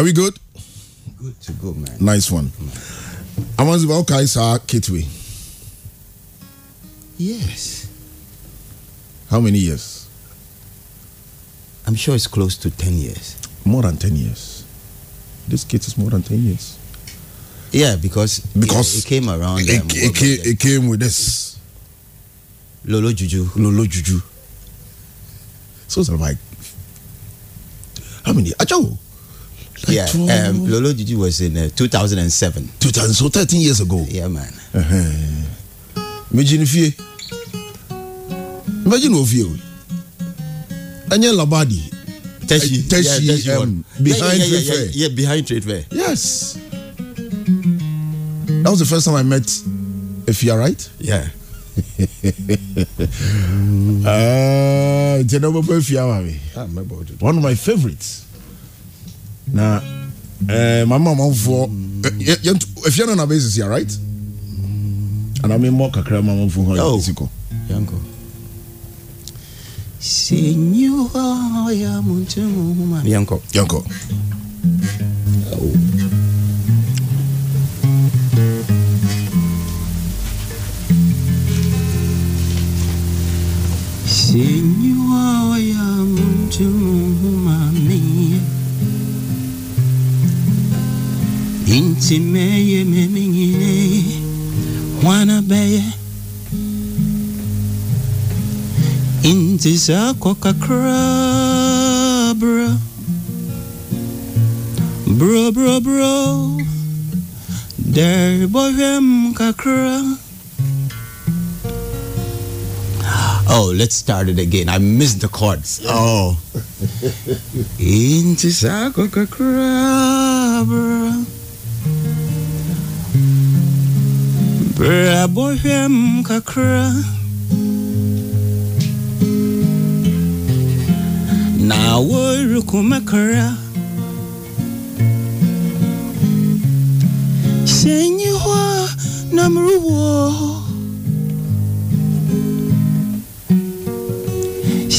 Are we good? Good to go, man. Nice one. Amandziba, okay, sir, Kitwe. Yes. How many years? I'm sure it's close to 10 years. More than 10 years. This kit is more than 10 years. Yeah, because, Because it, it came around. It, um, it, what came, it came with this Lolo Juju. Lolo Juju. So it's like, how many? Acho. Like yeah, 12, um, Lolo Juju was in uh, 2007. 2000, so 13 years ago. Yeah, man. Uh-huh. Imagine if you. Imagine if you. Anya Labadi. Teshi. Uh, Teshi, yeah, Teshi um, behind yeah, yeah, Trade yeah, Fair. yeah, yeah, behind Trade Fair. Yes. That was the first time I met Efia, right? Yeah. Uh, Jenova Efia, mami. I remember it. one of my favorites. Na, uh, my mom for Efia no na basis here, right? And I mean more kakra mama for her. Oh. Isiko. Yanko. Senyor ya muntu mama. Yanko. Yanko. Senyor Inti meye memingine wana beye. Inti zako kakra bro. Bro bro bro. Kakra. Oh, let's start it again. I missed the chords. Oh. Inti sako kakrabra. Bra bohem kakra. Na woru kumakara. Senyiwa namruwo.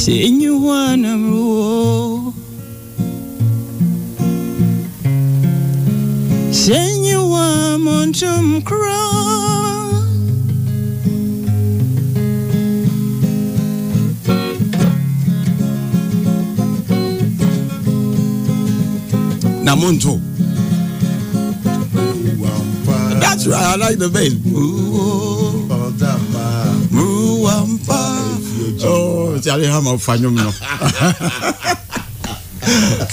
Senhor namruo Senhor montum kra Namunto That's right, I like the bass. Oh, Charlie Hammer, Fanyum.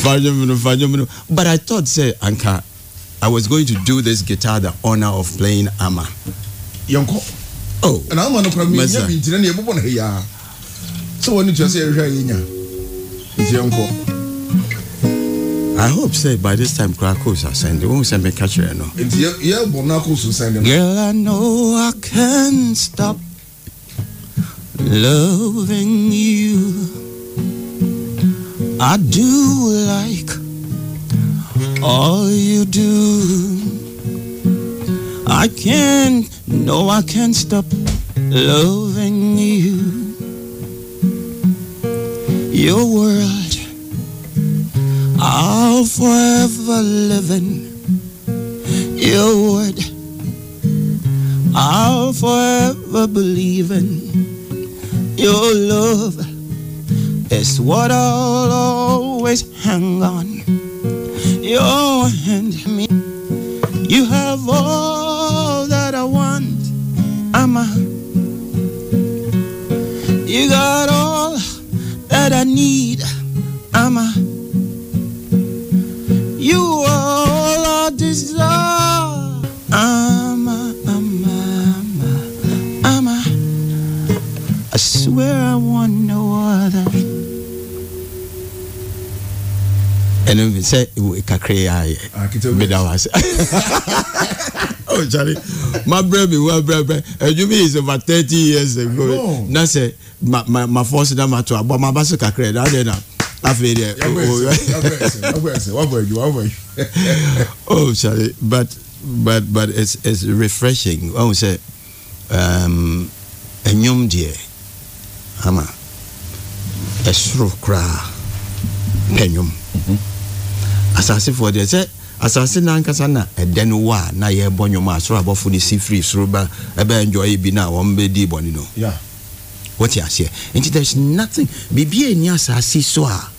Fanyum, Fanyum. But I thought, say, Anka, I was going to do this guitar the honor of playing Ama. Yanko. Oh, And I'm on problem. Masa. Nya binti na ne bobon he ya. So when you say ehwa yenya. Nti yanko. I hope, say, by this time, Krakos are sending. Won't send me catcher, no. Nti ye ye bo na ko so send them. Girl, I know I can't stop loving you. I do like all you do. I can't, no, I can't stop loving you. Your world, I'll forever live in. Your word. I'll forever believe in your love is what I'll always hang on. Your hand, me, you have all that I want. I'm a, you got all that I need. And then say kakra ya Akita me da was. Oh Charlie, my brother me one brother. And you mean it's over 30 years ago. know. Na say my my my first na ma to abo ma ba so kakra da dey na. Afi dey. Oh Charlie, but but but it's it's refreshing. When we say um enyum deɛ ama ɛsoro koraa pɛnwom asasefoɔ deɛ sɛ asase nankasa na ɛdɛ no wɔ a na yɛbɔ nnwom a soro abɔfo no si firi soro ba ɛbɛ enjoy bi na wɔn bɛdi bɔne no. Yeah. wɔte aseɛ. Nti there's nothing biribi a ɛni asase so a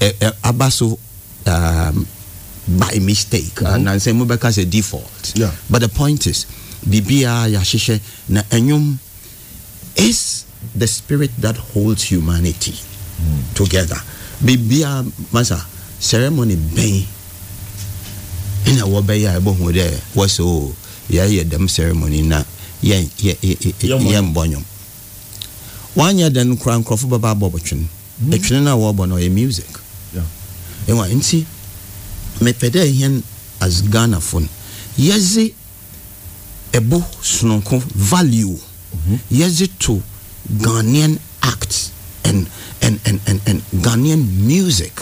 ɛ- ɛ- aba so um, by mistake. Anansɛ mobɛka sɛ default. Yeah. but the point is biribiaa yɛahyehyɛ na ɛnwom is the spirit that holds humanity together. Biribiaa masa ceremony bɛn ɛna wɔbɛyɛ a ɛbɛhu dɛ wɔsɛ o yɛyɛ dɛm ceremony na yɛmbɔ nnwom. Wanyɛ dɛ no kora nkurɔfo bɛba abɔ bɔtwene ɛtwene no a wɔrebɔ no ɔyɛ music. Ɛwa nti mepɛ dɛ yɛn as ghanafo no yɛdze ɛbo sononko value. Yɛdze to ghanaian act and, and, and, and, and ghanaian music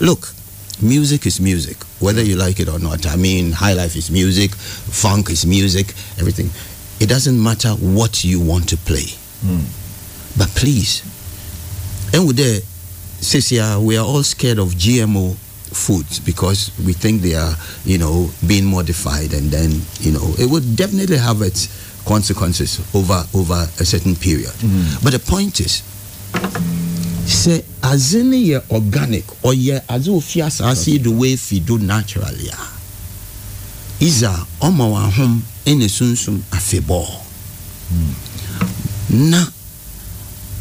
look music is music whether you like it or not. I mean high life is music funk is music everything. It doesn't matter what you want to play. Hmm. But please and with the says yeah uh, we are all scared of gmo foods because we think they are you know being modified and then you know it would definitely have its consequences over over a certain period. Hmm. But the point is sɛ adze no yɛ organic ɔyɛ adze ofi asase yi do wei fi do naturally a isa ɔma wɔn ahom ɛna sunsun afebɔɔ. Hmm. Na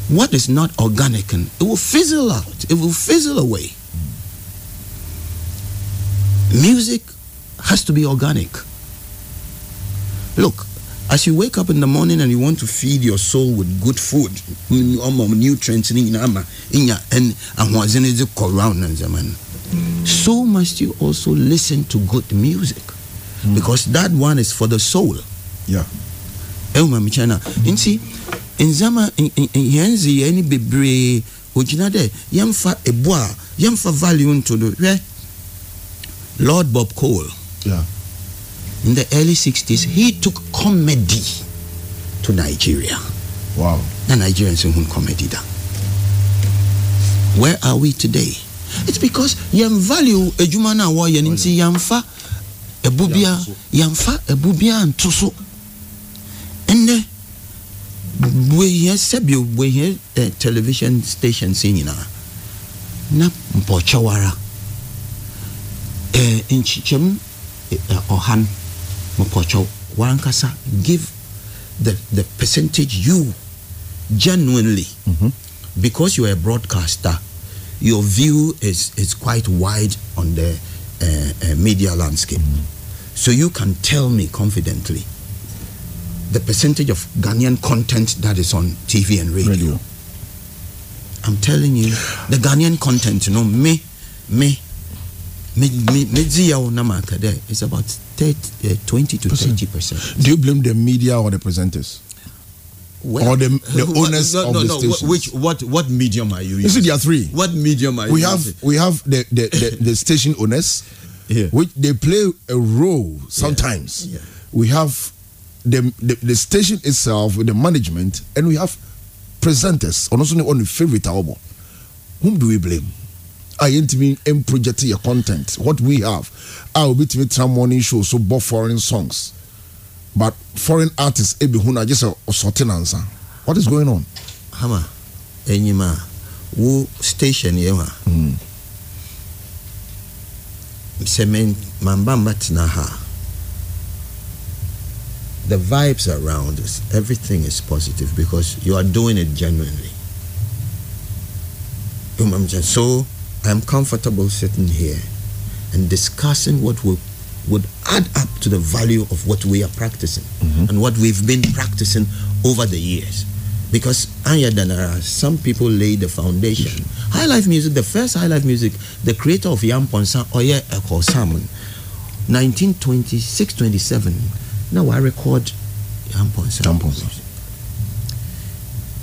what is not organic and it will fizzle out it will fizzle away. Hmm. Music has to be organic. Look as you wake up in the morning and you want to feed your soul with good food mm, nutrients ne nyinaa ma inya ɛn ahoɔdze no dze kɔ round na ndzɛma no so must you also listen to good music because that one is for the soul Yeah. ɛwoma mekyɛ no nti nzama yɛn dze yɛn ni bebree ogyina dɛ yɛmfa ebu a yɛmfa value nto do hwɛ lord bob cole Yeah. In the early 60s he took comedy to nigeria. Wow. The nigerians hun comedy da. Where are we today? It's because yɛn value adwuma no a wɔyɛ no nti yɛmfa ɛbu bia yɛmfa ɛbu bia nto so. Ɛnnɛ wɔhia sɛbio wɔhia eh, television station yi na mpɔkyɛwara eh, eh, eh, mpɔkyɛw wankasa give the, the percentage you genuinely because you are a broadcaster your view is, is quite wide on the uh, uh, media landscape so you can tell me confidently the percentage of Ghanaian content that is on TV and radio. Radio. I'm telling you, the Ghanaian content, you know, me, me, me, me, me, maka there is about 30, uh, 20 to 30 percent. Do you blame the media or the presenters? Or the- the owners no, of no, the no, stations? Which what what medium are you using? You see, there are three. What medium are you We have using? we have the the, the, the station owners, Yeah. which they play a role sometimes. Yeah. We have the, the the station itself with the management, and we have presenters. And also on the favorite album. Whom do we blame? I intimi and project your content. What we have, I will be to me morning show so both foreign songs, but foreign artists. Ebi huna just a sorting answer. What is going on? Hama, enyima, wo station yɛ ma. Hmm. Sɛ men mambamba tena ha. The vibes around us, everything is positive because you are doing it genuinely. You know what I'm saying? So I'm comfortable sitting here and discussing what would would add up to the value of what we are practicing mm-hmm. and what we've been practicing over the years. Because Anya Danara, some people laid the foundation. High life music, the first high life music, the creator of Yam Ponsa, Oye Eko Salmon, 1926 27. Now I record Yam Ponsa. Yam Ponsa.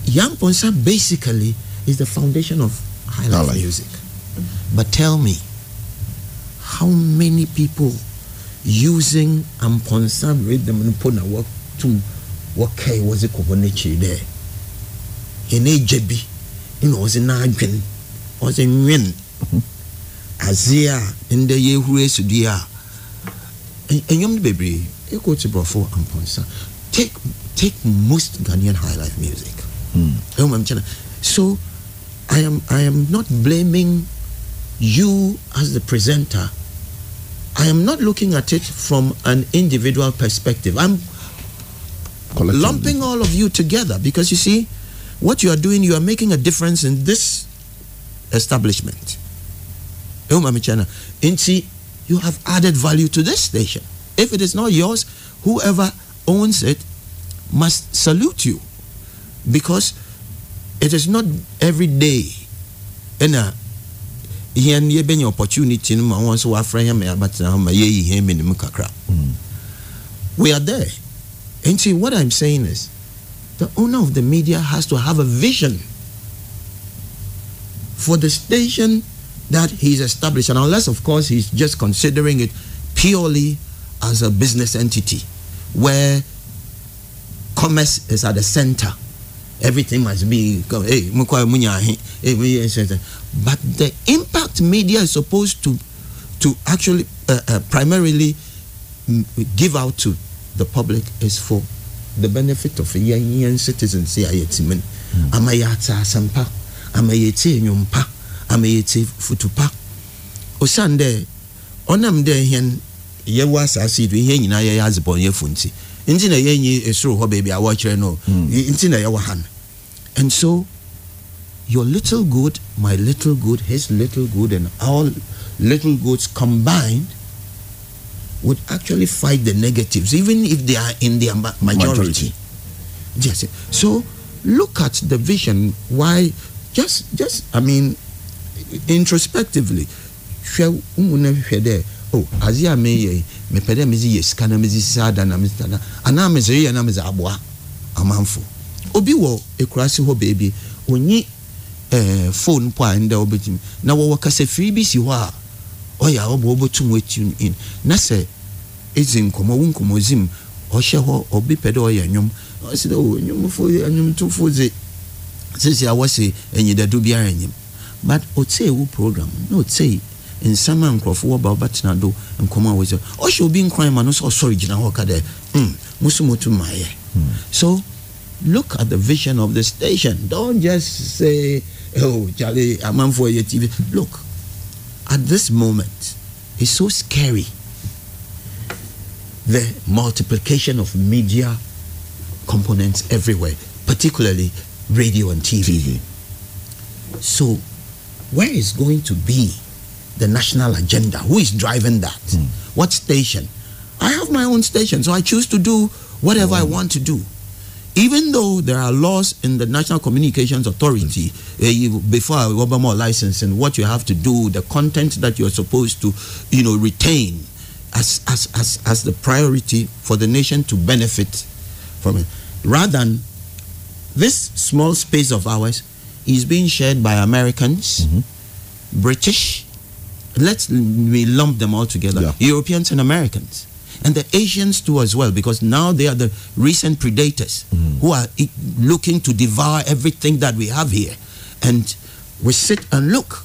Yam Ponsa basically is the foundation of high High life life. music. But tell me, how many people using Amponsa rhythm and put work to what K was it Kobonechi there? In a jebi, you know, was in Adwin, was in Win. aseɛ a ndɛ yɛhuru asudie a ɛ- ɛnwom no bebree ɛkɔ te borɔfo amponsa take take most ghanaian high life music hmm. kyɛna so i am i am not blaming you as the presenter i am not looking at it from an individual perspective. I'm lumping all of you together because you see what you are doing you are making a difference in this establishment. Ewu Mami Chana. Nti, you have added value to this station. If it is not yours whoever owns it must salute you because it is not every day ɛna yɛn yɛbɛnya opportunity no ma wɔn nso wɔafrɛ yɛn ma yɛabatena hɔ ma yɛyi yɛn menim kakra. Hmm. We are there. And see what i'm saying is the owner of the media has to have a vision for the station that he's established. And unless of course he's just considering it purely as a business entity where commerce is at the center everything must be hey but the impact media is supposed to to actually uh, uh, primarily give out to the public is for the benefit of yɛn citizens. A yɛte mu no ama yɛate asɛmpa ama yɛte nnwompa ama yɛte futupa osiane dɛ ɔnam dɛ hɛn yɛwɔ asase do ihe nyinaa yɛyɛ adzebɔnyɛfo nti nti na yɛnyi eh, esoro hɔ baabi a wɔkyerɛ no hmm. eh, nti na yɛwɔ ha no and so your little good my little good his little good and our little goods combined would actually fight the negatives even if they are in their majority. Majority. Yes. So look at the vision. Why? Just, just. I mean, introspectively. hwɛ umu na hwɛ dɛ oh, o adeɛ a meyɛ yi mepɛ dɛ mede yɛ sika na mede sisa na mede da anaa mede yɛ na mede aboa amanfo. Obi wɔ ekurase hɔ beebi. Onyi ɛɛ phone po a ndɛ ɔbɛtumi na wɔwɔ kasafiri bi si hɔ a ɔyɛ a ɔbɔ ɔbɛtum wɔtune in. Na sɛ ɛdzi nkɔmɔ wo nkɔmɔdzi mu ɔhyɛ hɔ ɔbi pɛ dɛ ɔyɛ nnwom ɔsi dɛ o nnwomfo nnwomtofo dze sisi a wɔsi enyidadu biara enyim but otie wo program na otie nsɛm a nkurɔfoɔ wɔba wɔbɛtena do nkɔmɔ a wɔsɛ ɔhyɛ obi nkran ma no sɛ ɔsɔre gyina hɔ ka dɛ mm musu motu maayɛ. So look at the vision of the station. Don't just say oh Charlie amanfoɔ yɛ tv look at this moment it's so scary the multiplication of media components everywhere, particularly radio and TV. TV. So, where is going to be the national agenda? Who is driving that? What station? I have my own station, so I choose to do whatever I want to do. Even though there are laws in the National Communications Authority uh, you, before Obama and what you have to do, the content that you're supposed to, you know, retain as, as, as, as the priority for the nation to benefit from it. Rather than this small space of ours is being shared by Americans, British, let's we lump them all together, Yeah. Europeans and Americans. And the Asians too as well, because now they are the recent predators mm. who are looking to devour everything that we have here. And we sit and look.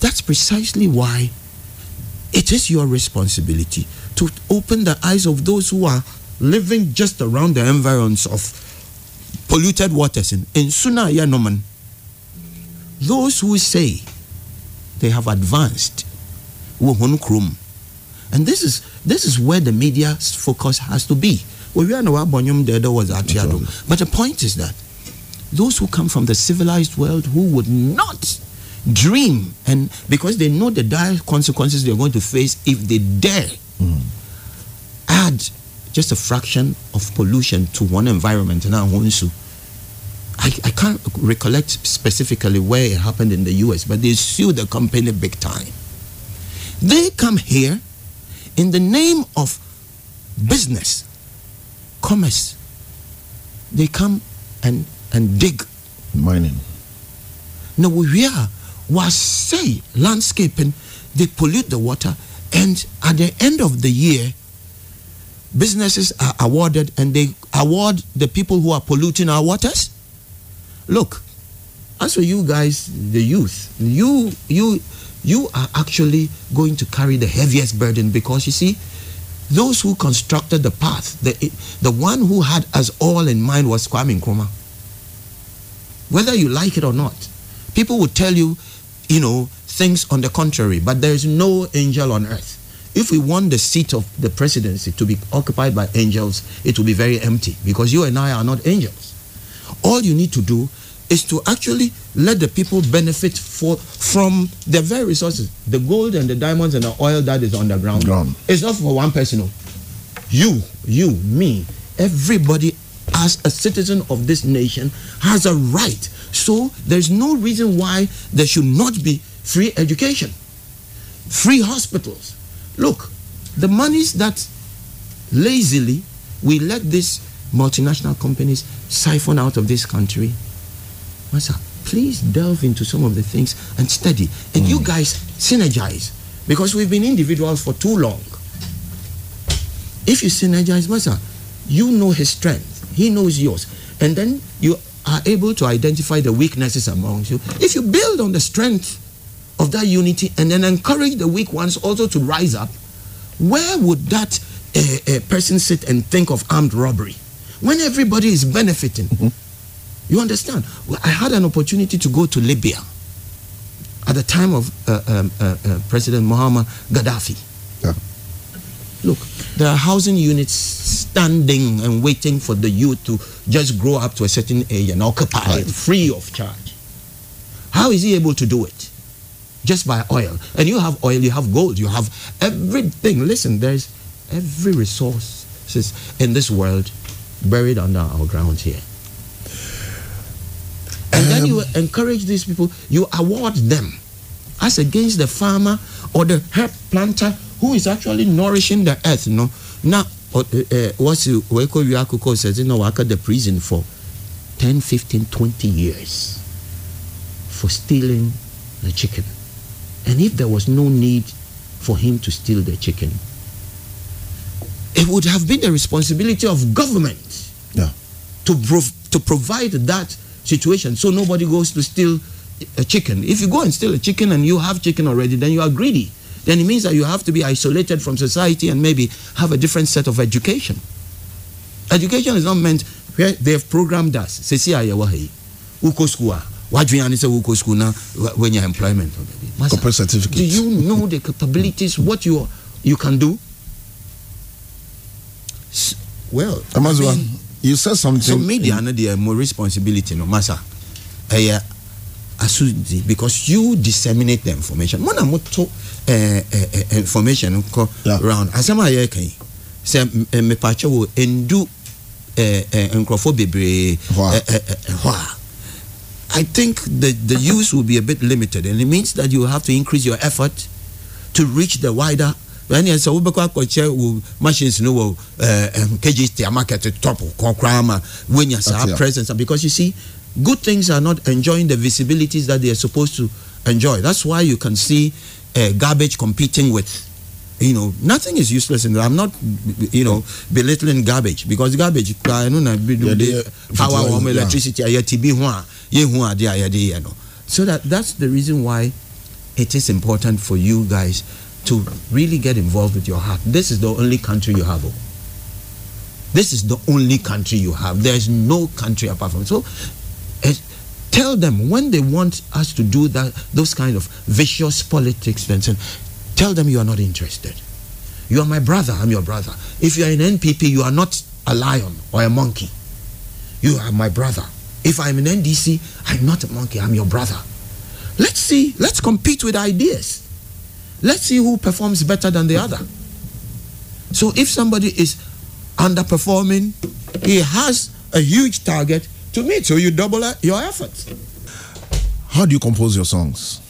That's precisely why it is your responsibility to open the eyes of those who are living just around the environs of polluted waters in, in Suna Yanoman. Those who say they have advanced. And this is this is where the media's focus has to be. We are now Bonyum Dedo was Atiado. But the point is that those who come from the civilized world who would not dream and because they know the dire consequences they're going to face if they dare hmm. add just a fraction of pollution to one environment and our own now I, I can't recollect specifically where it happened in the US, but they sued the company big time. They come here in the name of business, commerce. They come and, and dig. Mining. Now we are was say landscaping, they pollute the water, and at the end of the year, businesses are awarded and they award the people who are polluting our waters. Look, as for you guys, the youth, you you you are actually going to carry the heaviest burden because you see, those who constructed the path, the, the one who had us all in mind was Kwame Nkrumah. Whether you like it or not, people would tell you, you know, things on the contrary, but there is no angel on earth. If we want the seat of the presidency to be occupied by angels, it will be very empty because you and I are not angels. All you need to do is to actually let the people benefit for, from the very resources, the gold and the diamonds and the oil that is underground. the ground. Ground. It's not for one person. You, you, me, everybody as a citizen of this nation has a right. So there's no reason why there should not be free education, free hospitals. Look, the monies that lazily we let these multinational companies siphon out of this country. Master, please delve into some of the things and study. And you guys synergize because we've been individuals for too long. If you synergize, Master, you know his strength, he knows yours, and then you are able to identify the weaknesses amongst you. If you build on the strength of that unity and then encourage the weak ones also to rise up, where would that uh, uh, person sit and think of armed robbery when everybody is benefiting? You understand? Well, I had an opportunity to go to Libya at the time of uh, um, uh, uh, President Muhammad Gaddafi. Yeah. Look, there are housing units standing and waiting for the youth to just grow up to a certain age and occupy it free of charge. How is he able to do it? Just by oil. And you have oil, you have gold, you have everything. Listen, there's every resource in this world buried under our ground here. And then you encourage these people, you award them as against the farmer or the herb planter who is actually nourishing the earth. You know? Now, uh, uh, what's the Weko Yakuko says, you know, work at the prison for 10, 15, 20 years for stealing the chicken. And if there was no need for him to steal the chicken, it would have been the responsibility of government Yeah. to, prov- to provide that situation so nobody goes to steal a chicken. If you go and steal a chicken and you have chicken already, then you are greedy. Then it means that you have to be isolated from society and maybe have a different set of education. Education is not meant where they have programmed us. Say, see, I Uko school. You say? Uko school now when your employment. Master, certificate. do you know the capabilities, what you you can do? Well, Amazua, I mean, you said something. so media no deɛ mo responsibility no masa. Ɛyɛ asodi because you disseminate the information. Mo na mo to ɛɛ ɛɛ information kɔ Yeah. round. Asɛm a yɛreka yi. Sɛ ɛ mepatwa wo ndu ɛɛ nkurɔfoɔ bebree hɔ a I think the the use will be a bit limited and it means that you have to increase your effort to reach the wider ɛne sɛ wobɛkɔ akɔkyɛ wo machines no wɔ uh, um, kgs market top kɔ koraa ma woanya saa presence because you see good things are not enjoying the visibilities that they are supposed to enjoy. That's why you can see uh, garbage competing with you know nothing is useless in that. I'm not you know belittling garbage because garbage koraa ɛno na bi de they- power fertilizer, electricity a yɛte bi ho a yɛhu adeɛ a yɛde yɛ no. So that that's the reason why it is important for you guys to really get involved with your heart. This is the only country you have. oh. This is the only country you have. There is no country apart from it. so. eh, tell them when they want us to do that, those kind of vicious politics. Then tell them you are not interested. You are my brother. I'm your brother. If you are in NPP, you are not a lion or a monkey. You are my brother. If I'm in NDC, I'm not a monkey. I'm your brother. Let's see. Let's compete with ideas. Let's see who performs better than the other. So if somebody is underperforming, he has a huge target to meet. So you double uh, your efforts. How do you compose your songs?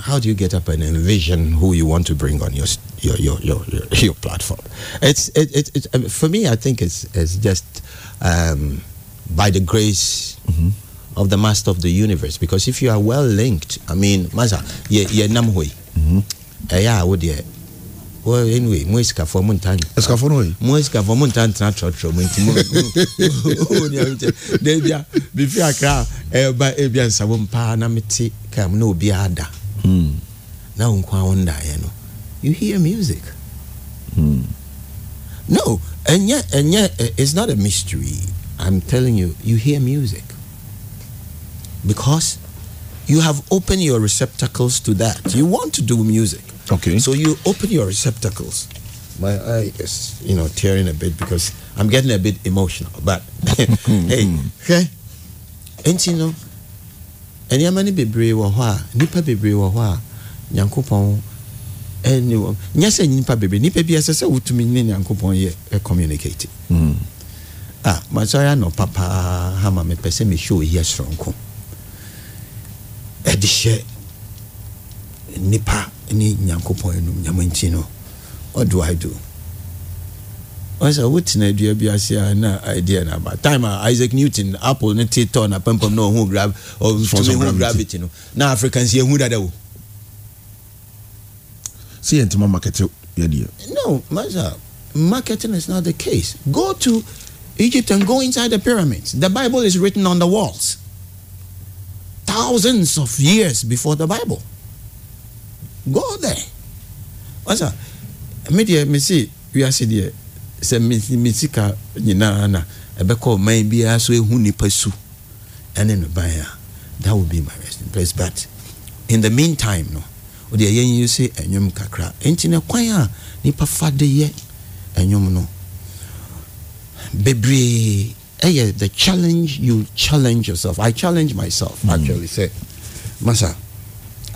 How do you get up and envision who you want to bring on your your your your, your, your platform? It's it, it, it for me. I think it's it's just um, by the grace of the Master of the Universe. Because if you are well linked, I mean, Master, ye ye nam hui. Eh would ye. Well, anyway, mo isikafo mo ntan. Escafo no way. mo isikafo mo ntan trɔtrɔ mo nti mo mo mo ni awo kyɛ deebi a bifi akra ɛba ebi ansabo mpaa na mete kaa na obi ada Mm. na wo nko a no you hear music Mm. no ɛnyɛ ɛnyɛ eh, it's not a mystery i'm telling you you hear music because you have opened your receptacles to that. You want to do music. Okay. so you open your receptacles. My eye is you know tearing a bit because i'm getting a bit emotional but hey hwɛ nti no nneɛma no bebree wɔ hɔ a nnipa bebree wɔ hɔ a nyankopɔn ɛne wɔ nyɛ sɛ nnipa bebree nnipa bi ɛsɛ sɛ wotumi ne nyankopɔn yɛ ɛ communicate. Mm. ah masɔre anɔpa paa ha ma mepɛ sɛ mehyɛ oyi ɛde hyɛ nnipa ne nyankopɔn anum nyama nti no what do i do ɔsɛ wotena dua bi ase a na idea no aba time a isaac newton apple ne te tɔ na pampam na ɔhu gra- ɔtumi hu gravity. no na africans yɛhu dada o sɛ yɛ ntoma market yɛdeɛ No, Maza, marketing is not the case. Go to Egypt and go inside the pyramids. The Bible is written on the walls. Thousands of years before the Bible. Go there. Maza, me deɛ me se wiase deɛ sɛ me- me sika nyinaa na ɛbɛkɔ ɔman biara so ehu nipa su. Ɛne no ban a that would be my resting place. But in the meantime no wode ɛyɛ yi sɛ ɛnwom kakra. Enti no kwan a nipa fa de yɛ ɛnwom no. Bebree ɛyɛ the challenge you challenge yourself. I challenge myself actually say masa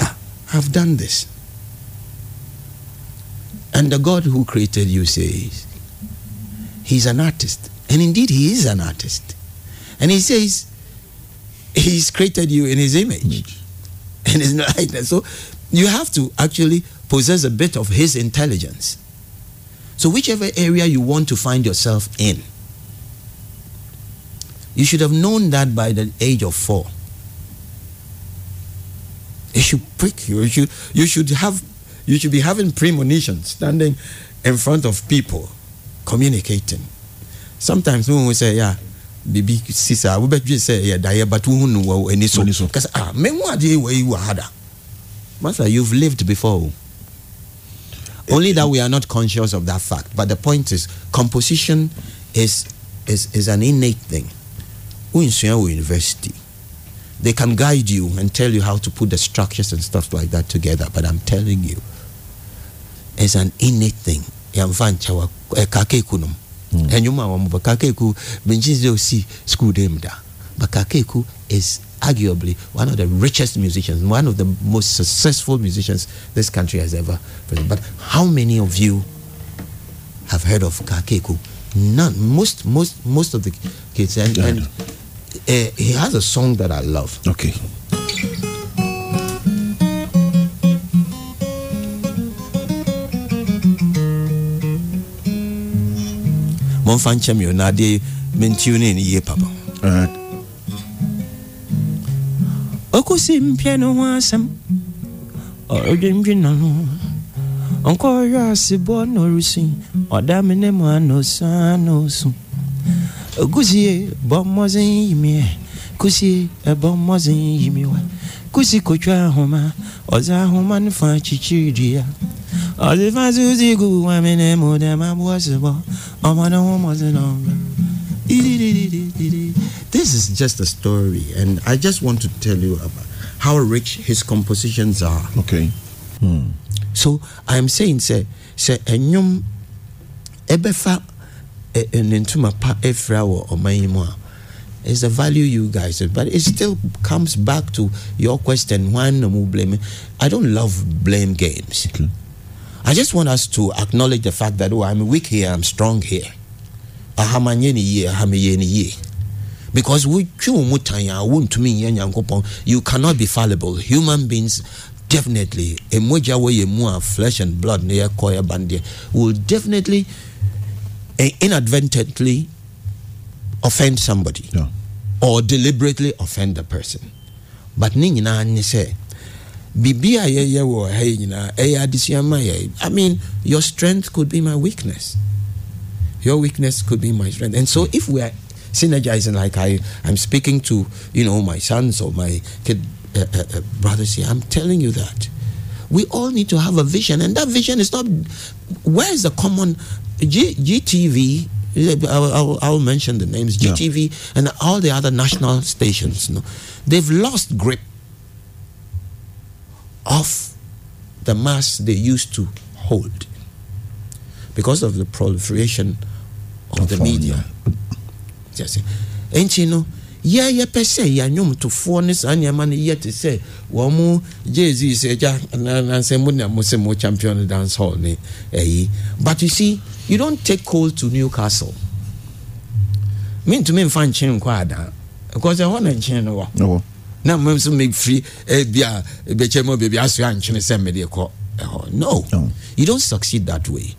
ah, i've done this. And the god who created you says he's an artist. And indeed he is an artist. And he says he's created you in his image. And his likeness so you have to actually possess a bit of his intelligence. So whichever area you want to find yourself in you should have known that by the age of four. It should prick you. You should, you should have you should be having premonitions, standing in front of people communicating. Sometimes when we say yeah bibi sisa wobɛdwe sɛ yɛ daeɛ but wohu no wɔ ani so. W'ani so. kasa ah mehu adeɛ wɔ yi wɔ ha master you've lived before. Only that we are not conscious of that fact. But the point is composition is is is an innate thing wonsua wɔ university? They can guide you and tell you how to put the structures and stuff like that together but i'm telling you it's an innate thing yɛmfa nkyɛ wa eh, Kakaiku nom ɛnwom hmm. a wɔmobɔ Kakaiku menkyi sɛ school mu da. Is arguably one of the richest musicians one of the most successful musicians this country has ever produced. but how many of you have heard of Kakaiku none. Most most most of the kids and, and uh, he has a song that i love. Okay. Momfa nkyɛ me o na adeɛ mentio ne ne yie papa. Alright. ɔkɔsi mpɛ no ho asɛm ɔredwendwena no ɔnkɔhwɛ asebɔ na ɔresu ɔda me ne mu ana ɔsa na ɔsu ɔkusie bɔ mmɔden yimiɛ kusie ɛbɔ mmɔden yimiwa kusi kotwa ahoma ɔdze ahoma no fa kyikyiri dua ɔdze fa gu wa me ne mu dɛm aboɔ sebɔ ɔmɔ ne ho mmɔden na ɔmɛ this is just a story, and I just want to tell you about how rich his compositions are. okay. Hmm. So I'm saying, say, say, enyum ebefa ne ntoma pa efra wɔ ɔman yi mu a is the value you guys but it still comes back to your question why no more blame I don't love blame games. Okay. I just want us to acknowledge the fact that oh I'm weak here I'm strong here. Because nyankopɔn you cannot be fallible. Human beings definitely emoja mu flesh and blood will definitely eh, inadvertently offend somebody Yeah. or deliberately offend the person but ne nyinaa ne sɛ biribi a yɛyɛ wɔ ha yi nyinaa ɛyɛ adesua ma yɛ i mean your strength could be my weakness your weakness could be my strength and so if we are synergizing like I, I'm speaking to, you know, my sons or my kid uh, uh, uh, brothers here. I'm telling you that. We all need to have a vision, and that vision is not. Where is the common G, GTV? I'll, I'll, mention the names Yeah. GTV and all the other national stations. No, they've lost grip of the mass they used to hold because of the proliferation of the Of all, media. Just enti no yɛ yɛpɛ sɛ yɛanwomtofoɔ ne saa nneɛma no yɛ te sɛ wɔn mo jay-z sɛ gya nansɛ mo na mo sɛ mo champion dance hall ne ɛyi but you see you don't take cold to newcastle. Mentumi mfa nkyene nkɔ adaa because ɛhɔ na nkyene no wɔ. No. na mo nso mefiri ebi a bɛkyɛ mu baabi asoa nkyene sɛ mede kɔ ɛhɔ. No. You don't succeed that way.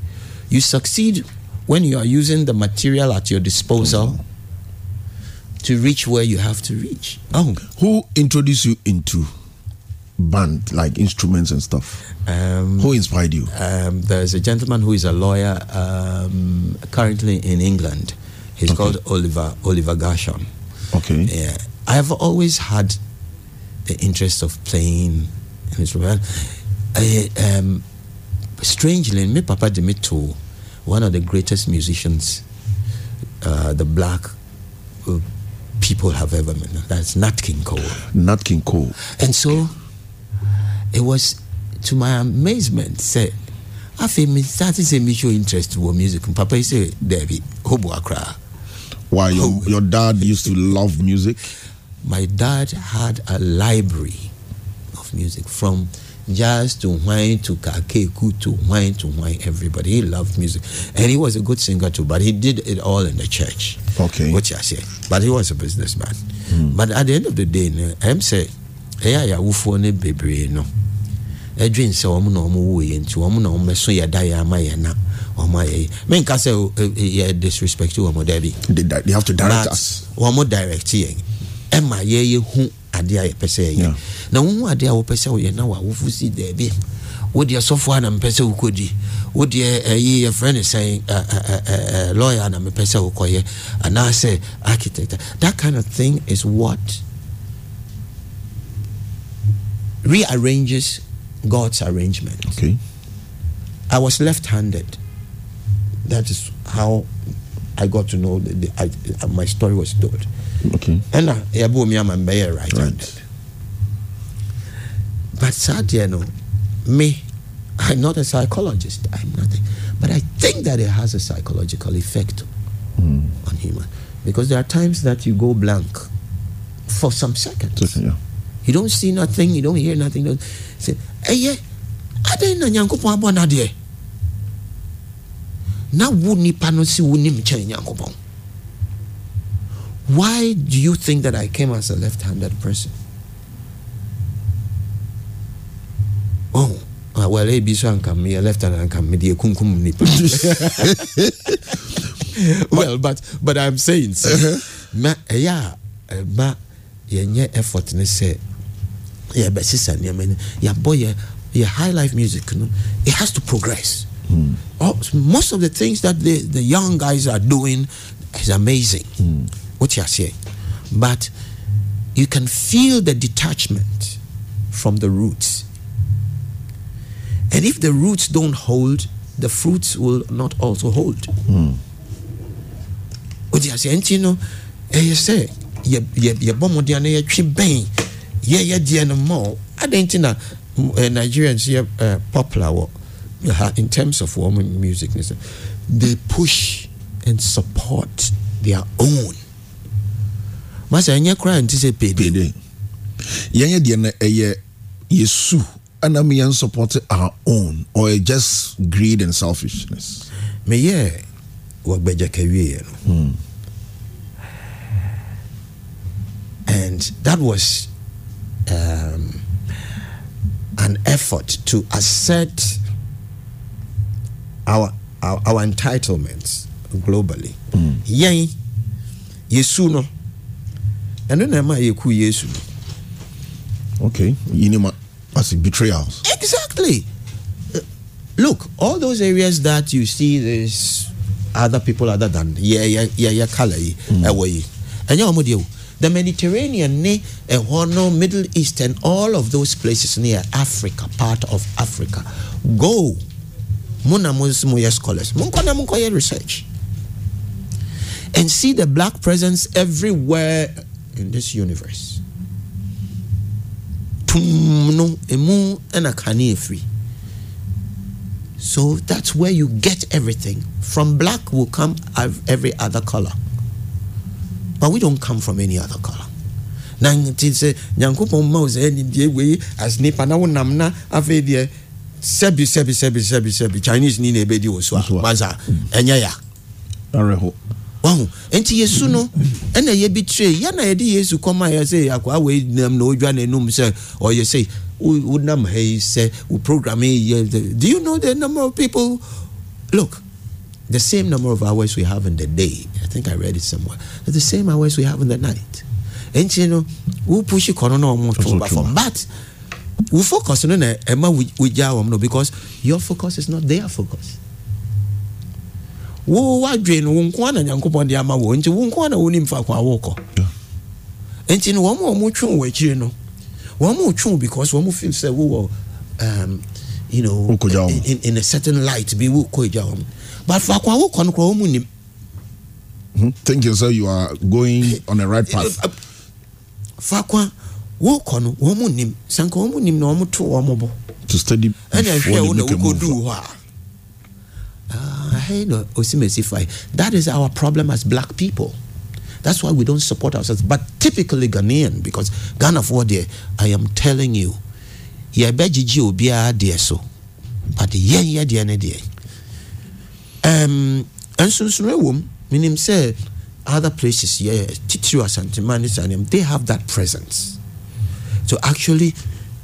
You succeed when you are using the material at your disposal to reach where you have to reach oh Who introduced you into band, like instruments and stuff? um, Who inspired you? um, there's a gentleman who is a lawyer um, currently in England. He's Okay. called Oliver Oliver Gershon. Okay. Yeah, I have always had the interest of playing an instrument. I, um, strangely, my papa did me to one of the greatest musicians uh, the black uh, people have ever met. That's Nat King Cole. Nat King Cole. And so it was to my amazement, say, afei me started say me show interest wɔ music papa sɛ dabi hobo akra Why your, your dad used to love music? my dad had a library of music from jazz to wine to kakeku to wine to wine everybody. He loved music. And he was a good singer too but he did it all in the church. Okay. what you say but he was a businessman. But at the end of the day no ɛm sɛ ɛyɛ a yɛawofoɔ no bebree no ɛdwen sɛ wɔn na wɔn wɔ yɛn nti wɔn na wɔn bɛso yɛ da yɛ ama yɛn na wɔn ayɛ yi. Menka sɛ yɛ disrespect wɔn dabi They, have to direct but us. wɔn direct yɛn ɛma yɛyɛ hu adeɛ a yɛpɛ sɛ yɛyɛ na wɔn hu adeɛ a wɔpɛ sɛ wɔyɛ na wɔawofo si daabi wodeɛ sɔfo a na mpɛ sɛ wokɔdi wodeɛ ɛyi yɛfrɛ no sɛn lawyer a na mepɛ sɛ wokɔyɛ anaasɛ architect that kind of thing is what rearranges god's arrangement Okay. I was left-handed. That is how I got to know the, the, I, my story was told. Okay. And yabo mi ama mbɛyɛ. Right. But sadly, you know, me, I'm not a psychologist. I'm nothing. But I think that it has a psychological effect Hmm. on human. Because there are times that you go blank for some seconds. Yeah. You don't see nothing, you don't hear nothing. You don't say, ɛyɛ adɛn na nyankopɔn abɔ no adeɛ na wo nipa no si wonim kyɛn nyankopɔn why do you think that i came as a left-handed person? Oh ah, well ebi so anka meyɛ left-handed anka mede kunkum nipa. Well but but i'm saying sɛ uh-huh. ma eh, ɛyɛ a eh, ɛma yɛnyɛ effort ne sɛ yɛbɛsesa nneɛma no yɛabɔ yɛ yɛ high life music no it has to progress. Hmm. Oh, most of the things that the, the young guys are doing is amazing hmm. What you are saying. But you can feel the detachment from the roots. And if the roots don't hold the fruits will not also hold. Wode aseɛ nti no ɛyɛ sɛ yɛ- yɛ- yɛbɔ mmɔden no yɛtwe bɛn yɛyɛ deɛ no ma ɔ. adɛn nti na mm, eh, nigerians yɛ eh, popular ha in terms of woman music they push and support their own masa ɛnyɛ koraa nti sɛ pede. Yɛnyɛ deɛ no ɛyɛ yɛsu ɛna me yɛn support our own or just greed and selfishness. meyɛ wɔgbagya kawieɛ no. And that was um, an effort to assert our, our, our entitlements globally. Yɛn yɛsu no ɛno na ɛma yɛku yesu Okay. You know, as betrayals. Exactly. Look, all those areas that you see this other people other than yeah yeah yeah yeah color yi ɛwɔ yi ɛnyɛ wɔn deɛ o the mediterranean ne ɛhɔ no middle east and all of those places near africa part of africa go mo na mo nso mo yɛ scholars mo nkɔ na mo nkɔ yɛ research and see the black presence everywhere in this universe. Tum no emu ɛna kane efiri so that's where you get everything. From black will come every other color. But we don't come from any other color. Na nti sɛ nyankopɔn ma wo sɛ nimdeɛ wei as nipa na wonam na afei deɛ sɛbi sɛbi sɛbi sɛbi sɛbi chinese ni na ɛbɛdi wɔ so a So a- masa ɛnyɛ ya. Awerɛho wahu. Nti yesu no ɛna yɛbi tire yɛna yɛde yesu kɔma yɛ sɛ akoa wei nam na ɔdwa n'anum sɛ ɔyɛ sɛ wo- wonam ha yi sɛ wo program yi yɛ do you know the number of people? Look the same number of hours we have in the day. I think i read it somewhere. It's the same hours we have in the night. Nti no wo push kɔ no na ɔmo to ba fam but wo focus no na ɛma wo- wogyaa wɔm no because your focus is not their focus wo wadwe no wo nko ana nyankopɔn de ama wo. Nti wo nko ana wonim fa kwa wokɔ. Nti no wɔn a wɔn twe wɔ akyire no wɔn twe because wɔn feel sɛ wowɔ um, you know in, in a certain light bi wokɔ gya wɔn. But fa kwa wokɔ no koraa wɔn nim. Mhm. thinking so you are going on the right path. Fa kwa wokɔ no wɔn nim. Sanka wɔn nim na wɔn to wɔn bɔ to study ɛna before ɛhwɛ they wo na make a move. wokɔduu hɔ a Ah, hey, no, That is our problem as black people. That's why we don't support ourselves. But typically Ghanaian, because Ghana for there, I am telling you, yɛbɛgyegye obiara deɛ so but yɛn yɛ deɛ um, nsonsono wɔ mu menim other places yɛ titiri saa they have that presence to actually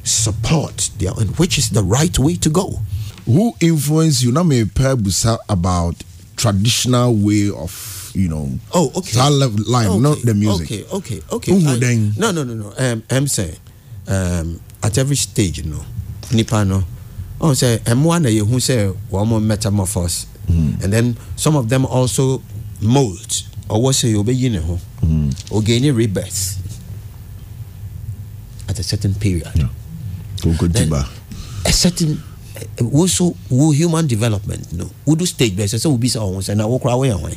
support their own which is the right way to go who influenced you na me pɛ busa about traditional way of you know Oh, okay. that level line not the music Okay, okay, okay. Who I- then- No, no, no, no. Um, I'm saying, um, at every stage, you know, nipa no. Oh, say, of you who say, one more metamorphose, Mm. and then some of them also mold, or what say, obey you know, Mm. a rebirth at a certain period. Yeah. Then- a certain uh, also wo human development no wo do stage bɛsɛ sɛ wobi sɛ ɔho sɛ na wo koraa woyɛ hwan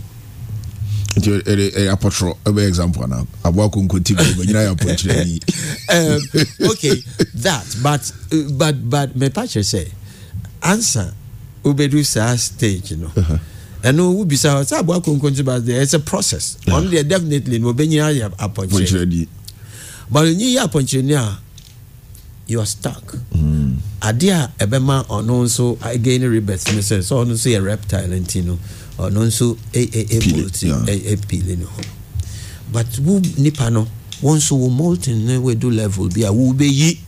nti ɛde ɛyɛ apɔtɔrɔ ɛbɛ example ana aboa konko ti bɛ nyina yɛ apɔnkyerɛ ni um, okay, that, but uh, but but me patcher say answer ubedu sa stage, you know. And no, we be sa sa bo akonko nti but there is a process. On there definitely no be nyina ya aponche. apɔnkyerɛ ni But when you aponche ni a you are stuck. Ade a ɛbɛma ɔno nso again rebirth ne sɛ sɛ ɔno nso yɛ reptile nti no ɔno nso e- e- e- Pili, molt- yeah. e- e- pili ne ho but wo nipa no wɔn nso wo molten ne wedu level bi a wo bɛyi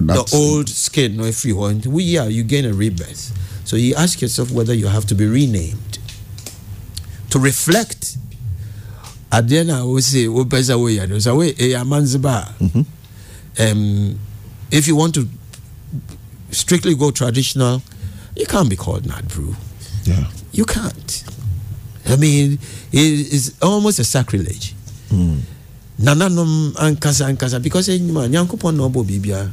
That's- the old skin no every one we yeah you gain a rebirth. So you ask yourself whether you have to be renamed. To reflect adeɛ na wo se wo pɛ sɛ woyɛ no sɛ wo ɛyɛ amanzeba a um, if you want to strictly go traditional you can't be called Nat Brew. Yeah. You can't. I mean it is almost a sacrilege. Hmm. Nananom ankasa ankasa because eh, enyima nyankopɔn na ɔbɔ biribiara.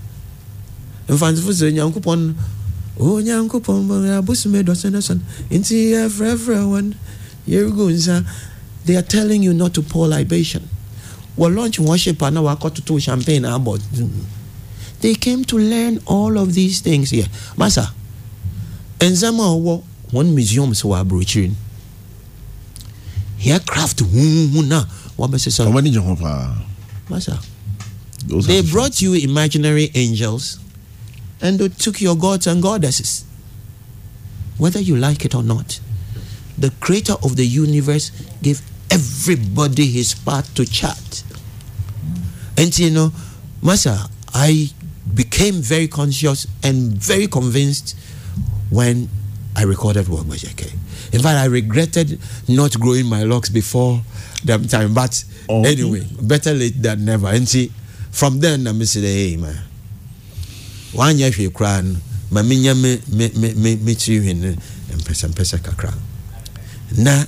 Mfansifo sɛ nyankopɔn o nyankopɔn bɔ abosome dɔsɛ ne sɔn nti eh, yɛfrɛfrɛ wɔn yɛregu nsa they are telling you not to pour libation wɔ launch worship a na wakɔtoto champagne ah, abɔ they came to learn all of these things here. Masa nsɛm a one museum wɔ aburokyire no aircraft na wɔbɛsesa ɔmo ani gye ho paa masa they brought you imaginary angels and they took your gods and goddesses. Whether you like it or not, the creator of the universe gave everybody his part to chat. And you know, Masa, I became very conscious and very convinced when I recorded Wagmajeke. In fact, I regretted not growing my locks before that time. But Oh. anyway, better late than never. And see, from then, I'm saying, hey, man, wanyɛ hwee koraa no ma menya me me me me me tiri hwene mpɛsɛ mpɛsɛ kakra na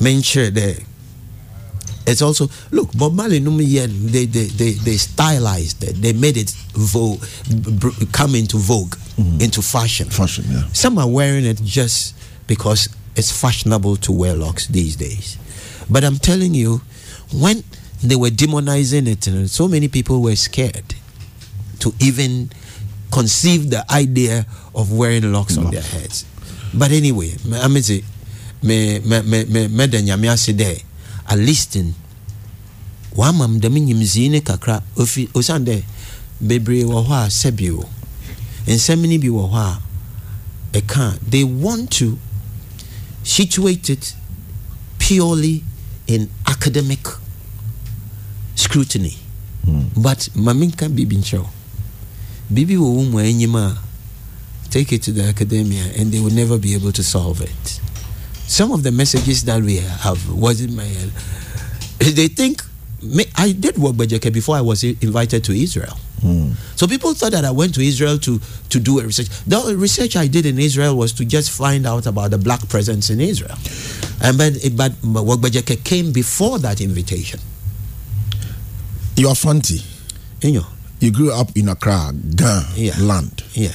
menkyerɛ dɛ it's also look Bob Marley no they, they they they stylized it. They made it vogue come into vogue mm. into fashion. Fashion yeah. Some are wearing it just because it's fashionable to wear locks these days. But I'm telling you when they were demonizing it and so many people were scared to even conceive the idea of wearing locks on their heads. But anyway I mean me me me me me da nyame ase dɛ at least wama m dɛm nyimzii ne kakra. Ofi osan dɛ bebree wɔ hɔ a sɛbio nsɛm no bi wɔ hɔ a ɛka they want to situate it purely in academic scrutiny. Mm. but maminka bibi nkyerɛw bibi wɔ wo mu anyim a take it to the academia and they will never be able to solve it some of the messages that we have was in my head. They think I did work Bajeke before I was invited to Israel. Mm. So people thought that I went to Israel to, to do a research. The research I did in Israel was to just find out about the black presence in Israel. And but, but Wagbajeke came before that invitation. You are Fanti. Inyo. You grew up in Accra, Ghana yeah. land. Yeah.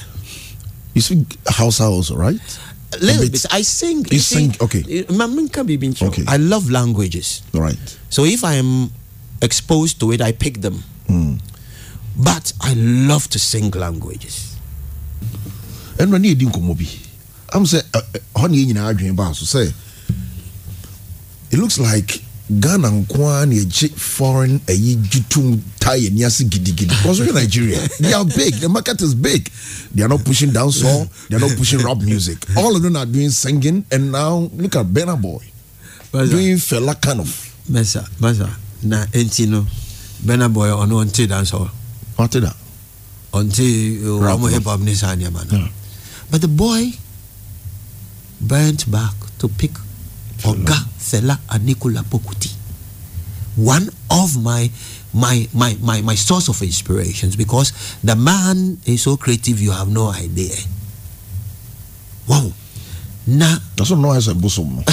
You speak Hausa also, right? A little bit. I sing. You, you sing, okay. Okay. I love languages. Right. So if I am exposed to it, I pick them. Mm. But I love to sing languages. And when you didn't come I'm saying, honey, you know, say, it looks like ghana nkoa na yɛgye foreign ɛyi jutum tie ani ase gidigidi. Because we're nigeria? They are big. The market is big. They are not pushing dancehall. They are not pushing rap music. All of them are doing singing. And now look at Burna Boy. Masa. doing fella kind of. mesa mesa. Na enti no Burna Boy ɔno ɔnte dancehall. ɔnte da. ɔnte ɔmo hip hop ne saa nneɛma no but the boy bent back to pick Oga Fela Anikulapo Kuti. One of my my my my my source of inspirations because the man is so creative you have no idea. Wow. Now that's not as a bosom.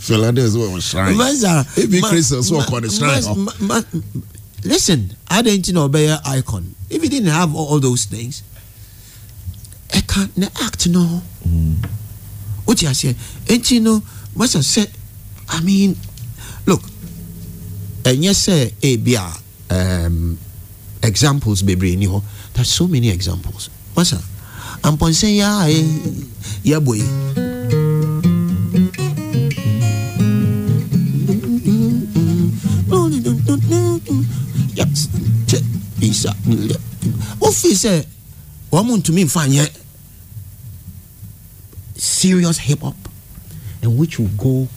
Fela is what was shrine. If be Christian, so called the shrine. Listen, I didn't know be icon. If he didn't have all those things, I can't act no. Mm. What you say? Ain't you know? Masa sɛ i mean look ɛnyɛ sɛ ebi a um, examples bebree ni hɔ there's so many examples. Masa ampɔnsɛn yɛ a yɛbɔ yi. isa wofi sɛ wɔn mu ntumi nfa nyɛ serious hip hop and which will go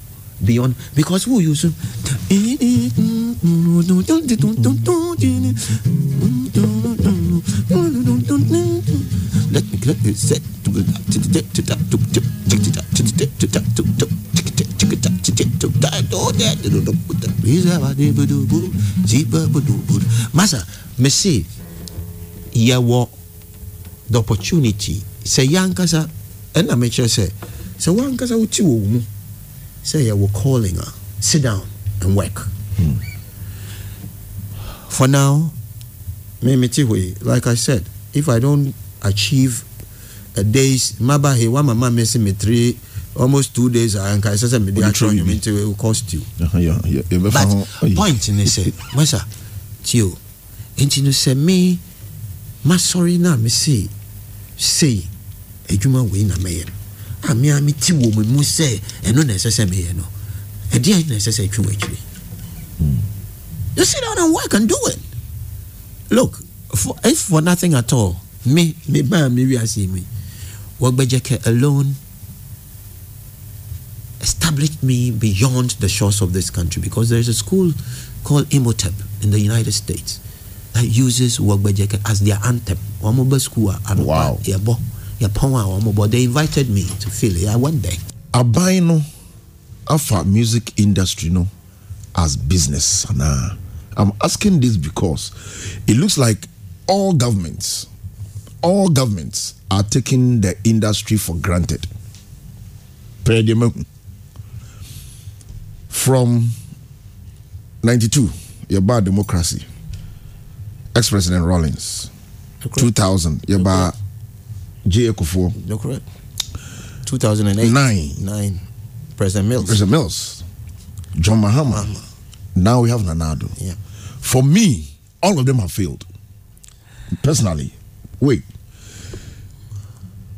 beyond because who you sing Masa, me se yawo the opportunity se yan kasa ena me che se sɛ wankasa wote wɔ wo mu sɛ yɛwɔ calling a sit down and work. Hmm. for now me mete hɔ like i said if i don't achieve a day's maba he wa mama me se me three almost two days anka ɛsɛ sɛ mede atwerɛ nwom nti it will cost you. But point ne sɛ masa tio nti no sɛ me masɔre no a mese sei adwuma wei na mɛyɛ no a me a mete wɔ me mu sɛ ɛno na ɛsɛ sɛ meyɛ no. Ɛdeɛ na ɛsɛ sɛ atwi w'akyiri hmm. you sit down and work and do it. Look for, if for nothing at all me me ba me wiase me. Wɔgbɛgyɛkɛ alone established me beyond the shores of this country because there is a school called Imhotep in the United States that uses Wagbejeke as their anthem. Wow. Yɛpɔn a wɔn bɔ they invited me to Philly. I went there. aban no afa music industry no as business ana I'm asking this because it looks like all governments all governments are taking the industry for granted. from 92 yɛbaa democracy ex-president Rawlings. 2000 yɛbaa J. A. Kufuor No, correct. 2008. Nine. Nine. President Mills. president mills. John mahama. Now we have Nana Addo. Yeah. for me all of them have failed. Personally. Wait.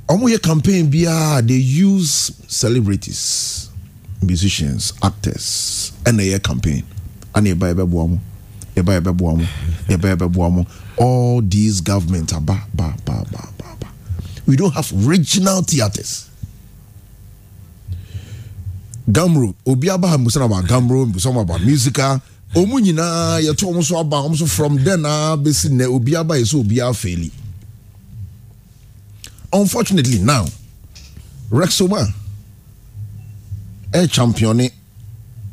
Ɔmo yɛ campaign they use celebrities musicians actors ɛna ɛyɛ campaign. Ɛna yɛba yɛbɛboa mo yɛba yɛbɛboa mo yɛba yɛbɛboa mo all these governments ba ba ba ba ba we don't have regional theatres GHAMRO obi aba ha musa about GHAMRO musa about musical ɔmu nyinaa yɛto ɔmo so aba from then a bɛsi nnɛ obi aba yɛ unfortunately now rexoma ɛ champione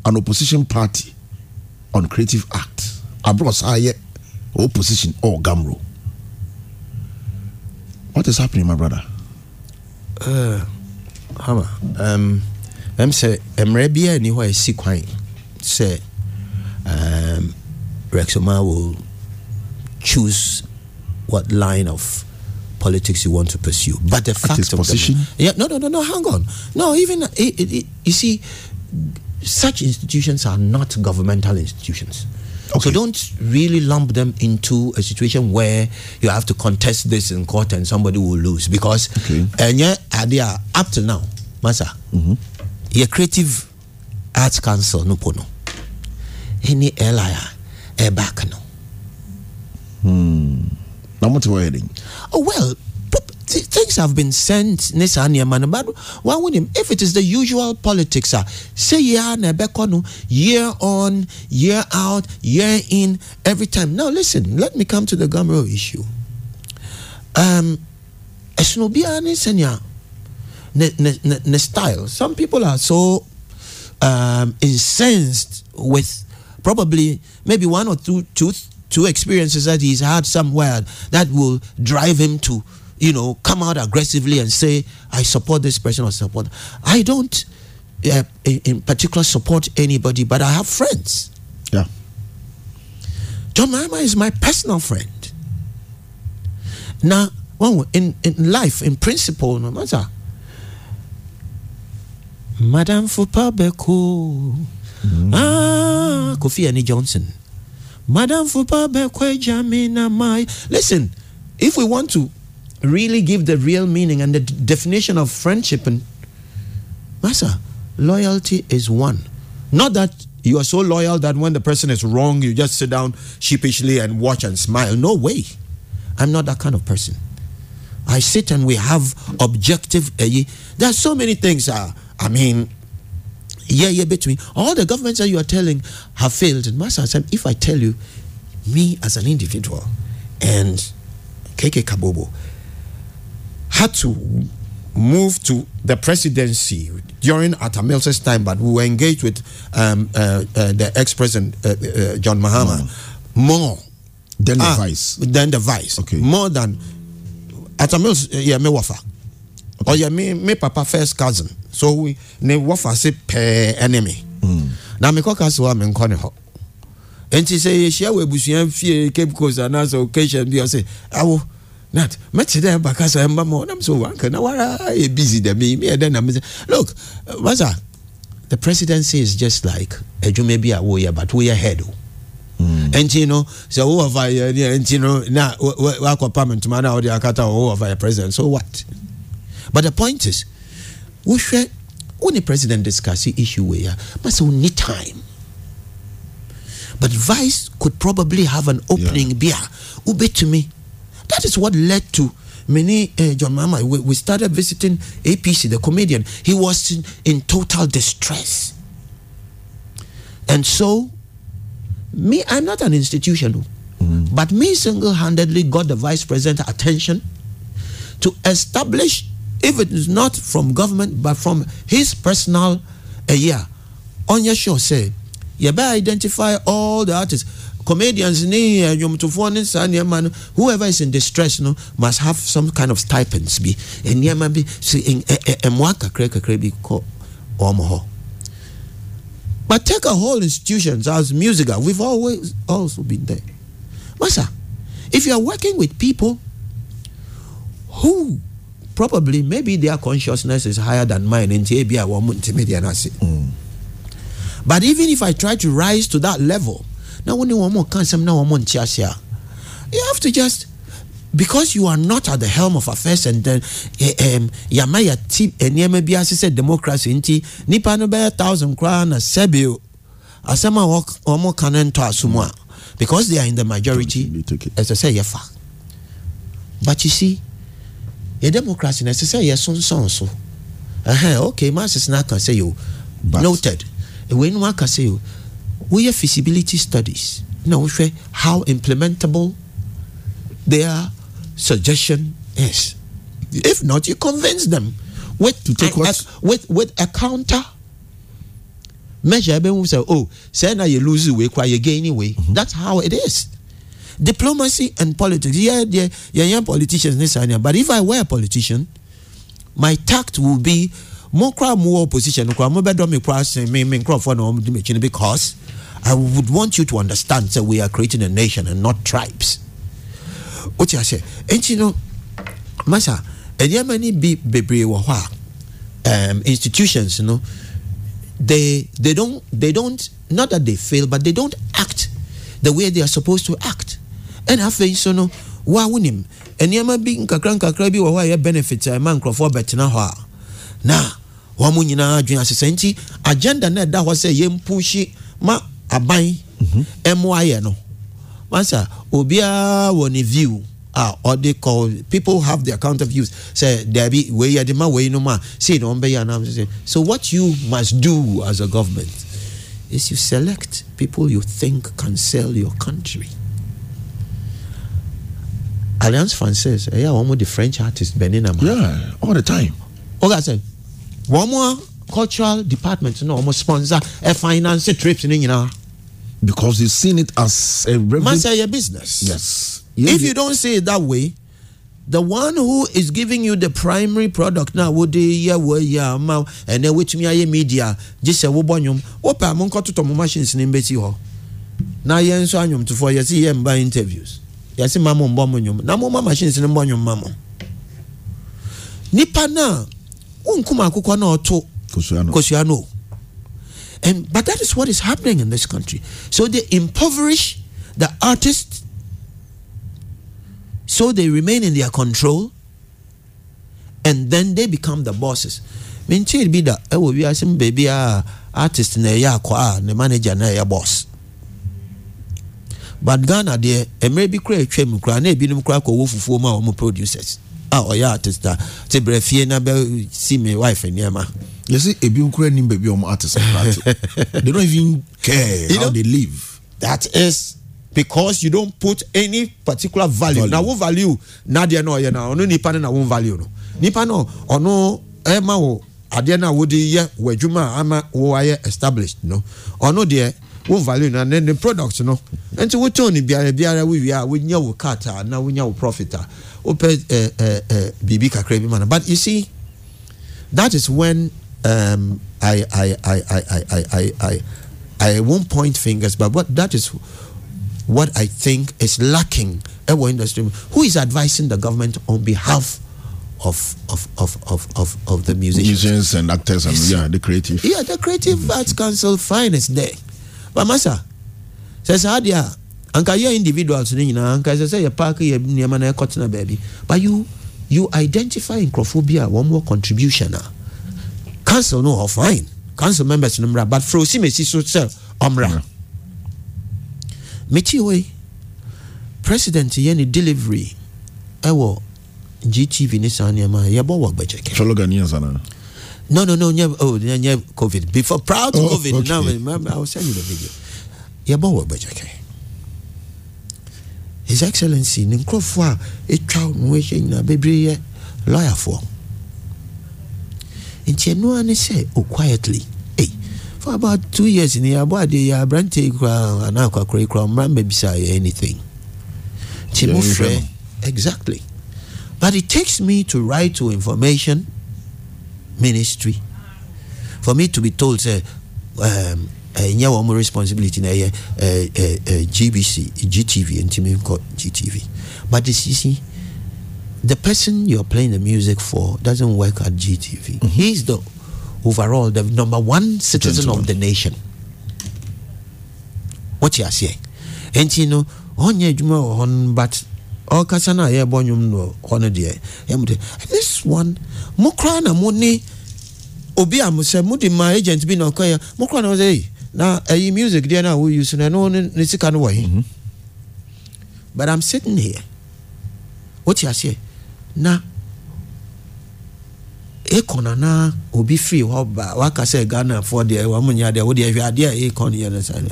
an opposition party on creative act. Aborɔ saa yɛ opposition or GHAMRO what is happening my brother Hammer. Um, ɛm sɛ mmerɛ biara ni hɔ a ɛsi kwan sɛ um, Rex Omar will choose what line of politics you want to pursue. But the fact of the- position? yeah, no, no, no, no. Hang on. No, even it, it, it, you see, such institutions are not governmental institutions. So don't really lump them into a situation where you have to contest this in court and somebody will lose because Okay. and yeah, uh, idea up to now, Masa, your creative arts council no pono. Any LIA, a eh, back no. mo te hɔ yɛ Oh well, th- things have been sent ne saa nneɛma no but with him? If it is the usual politics ah say yeah no year on year out year in every time. Now listen let me come to the GHAMRO issue. Um ɛsono biara ne sɛnea ne ne ne ne style. Some people are so um, incensed with probably maybe one or two two two experiences that he's had somewhere that will drive him to you know come out aggressively and say I support this person or support I don't uh, in, in particular support anybody but I have friends yeah John Mahama is my personal friend. Now, in, in life, in principle, no matter. Madam Fupa Beko. Ah, Kofi Annie Johnson. Madam Fupa Beko Jamina Mai. Listen, if we want to really give the real meaning and the definition of friendship and Massa, loyalty is one. Not that you are so loyal that when the person is wrong, you just sit down sheepishly and watch and smile. No way. I'm not that kind of person. I sit and we have objective. eh, There are so many things. Uh, I mean, yeah, yeah, between all the governments that you are telling have failed. And Master said, if I tell you, me as an individual and KK Kabobo had to move to the presidency during Atta Mills' time, but we were engaged with um, uh, uh, the ex-president uh, uh, John Mahama more then the ah, vice than the vice. Okay. More than Atta Mills', uh, yeah, me wafa. Or yeah, me, me papa first cousin. So we ne wafa se per enemy. Na me kɔ kasa wa me nkɔ ne hɔ. Nti sɛ yɛhyia wɔ abusua fie Cape Coast anaasɛ occasion bi ɔsɛ awo dɛ ɛba kasa ɛmba ma ɔnam sɛ wanka na wara yɛ busy dɛ me me yɛ dɛ na me sɛ look uh, masa the presidency is just like adwuma bi a woyɛ but woyɛ head And you know, so wowɔ fa yɛ ne ɛnti no na wa- wa- wakɔ parliament ma na wode akata wɔ wowɔ fa yɛ president so what? But the point is wohwɛ wo ne president discuss the issue a ma sɛ wonni time. But vice could probably have an opening yeah. to wobɛtumi that is what led to many uh, john mama we, we started visiting apc the comedian. He was in, in total distress. And so me i'm not an institution but me single-handedly got the vice president attention to establish if it is not from government but from his personal uh, yeah. On your show say you better identify all the artists comedians ni eh, nnwomtofoɔ ne saa nneɛma no whoever is in distress no must have some kind of stipends bi eh, nneɛma bi mmoa kakra kakra bi kɔ wɔn hɔ But take a whole institutions as musical. Ah, we've always also been there. Masa, if you are working with people who probably maybe their consciousness is higher than mine and mm. but even if I try to rise to that level, now when you want more now you have to just because you are not at the helm of affairs and then eh, um, yama ya ti nneɛma bi ase sɛ democracy nti nipa no bɛyɛ thousand koraa na sɛbi asɛm a wɔn ka no ntɔ aso mu a because they are in the majority ɛsɛ sɛ yɛ fa but you see yɛ democracy na ɛsɛ sɛ yɛ sonsɔn so. Ɛhɛn okay masses na aka sɛ yo noted. Ewei no aka sɛ yo woyɛ feasibility studies na wohwɛ how implementable their suggestion is. If not, you convince them with to take a, what? A, with with a counter measure. Everyone say, "Oh, say now you lose way, you gain away." Mm-hmm. That's how it is. Diplomacy and politics. Yeah, yeah, yeah, yeah politicians. But if I were a politician, my tact will be crowd, more opposition. Because I would want you to understand that we are creating a nation and not tribes. wote ahyɛ nti no masa nneɛma ni bi bebree wɔ hɔ a um, institutions you no they they don't they don't not that they fail but they don't act the way they are supposed to act ɛna afei so no wa wonim nneɛma bi nkakra nkakra bi wɔ hɔ a ɛyɛ benefit a ɛma nkurɔfoɔ bɛtena hɔ a na wɔn nyinaa adwene asesa nti agenda na ɛda hɔ sɛ yɛn pushi ma aban mhm. ɛmo ayɛ no. Masa obiara wɔ ne view a ɔde kɔ people have their counter views. Sɛ dabi wei yɛde ma wei no ma sei na ɔmbɛyɛ anam sɛ so what you must do as a government is you select people you think can sell your country. Alliance française ɛyɛ a wɔn de french artist bɛni na yeah all the time. Ɔga sɛ wɔn cultural department na wɔn sponsor ɛ finance trips ne nyinaa because they've seen it as a revenue. say your business. Yes. yes. If you don't see it that way, the one who is giving you the primary product now would yeah well yeah ma and then which me media just say wo bonyum wo pa mo nkoto to machines ni mbeti ho na ye nso anyum to for ye see ye mba interviews ye see mamo mbo mo nyum na mo ma machines ni mbonyum mamo nipa na unkum akokɔ na ɔto kosua no. and but that is what is happening in this country. So they impoverish the artists. So they remain in their control. And then they become the bosses. Menkyɛn bi da ɛwɔ wiase mu baabi a artist na ɛyɛ akɔ ne manager na ya boss. But ghana deɛ mmerɛ bi kura atwam kura na ebinom kura kɔ wɔ fufuo mu a producers. Ah, ɔyɛ artist a te brɛ fie na bɛ si me wife nneɛma you see ebi nkura nim baabi ɔmo artist they don't even care you how know, they live. that is because you don't put any particular value, value. na wo value na adeɛ na ɔyɛ na ɔno nipa na wo value no. Nipa no ɔno ɛma wo adeɛ na wo de yɛ wɔ adwuma ama wo ayɛ established no. Ɔno deɛ wo value na ne ne product no. Nti wo tɔn ne biara biara wo wia wo nya wo cut a na wo nya wo profit a wo pɛ eh, ɛɛ eh, ɛɛ eh, biribi kakra bi ma but you see that is when um, I, I, I, I, I, I, I, I won't point fingers, but what that is what I think is lacking our industry. Who is advising the government on behalf of of of of of, of the musicians? Musicians and actors and yeah, the creative. Yeah, the Creative. Arts Council fine is there. But masa, says Adia, anka ye individuals ni nyina. Anka say yɛ park yɛ nneɛma na ɛkɔtena baabi. But you you identify nkurɔfoɔ one more contribution a council no hɔ fine. Council members no mmra but frosi mesi so sɛ ɔmmra mekyi wei president yɛ ne delivery ɛwɔ gtv ne saa nneɛma a yɛbɔ wɔ gbɛkyɛkɛ no no no nyɛ oh nyɛ covid. Before prior to oh, covid okay. now i will send you the video. Yɛbɔ wɔ gbɛkyɛkɛ his excellency ne nkurɔfoɔ a ɛtwa no ɛhyɛ nyinaa bebree yɛ lɔyafoɔ nti ɛno a ne sɛ o quietly. Hey, for about two years ni yɛabɔ adeɛ yɛ aberante koraa anaa akwakora yi koraa mmra mmabisa yɛ anything. Nti mo frɛ exactly. But it takes me to write to information ministry for me to be told say um, ɛnyɛ wɔn mo responsibility na ɛyɛ ɛɛ ɛɛ ɛɛ gbc gtv ntumi nkɔ gtv but the sisi the person you're playing the music for doesn't work at gtv he's the overall the number one citizen Gentleman. of the nation. Wɔte aseɛ nti no ɔnyɛ adwuma wɔ hɔ no but ɔkasa no a yɛbɔ nnwom no hɔ no deɛ ɛmu de this one mo koraa na mo ne obi a mo sɛ mode ma agent bi na ɔkɔyɛ mo koraa na mo sɛ "Hey, na eh, ɛyi music deɛ no a woyi so no ɛno ne ne sika no wɔ he mm-hmm. but i'm sitting here. Wote aseɛ na ekɔn na obi firi hɔ ba waka sɛ ghanafoɔ deɛ wɔn nyɛ adeɛ wodeɛ hwɛ adeɛ a ekɔn yɛ no sa no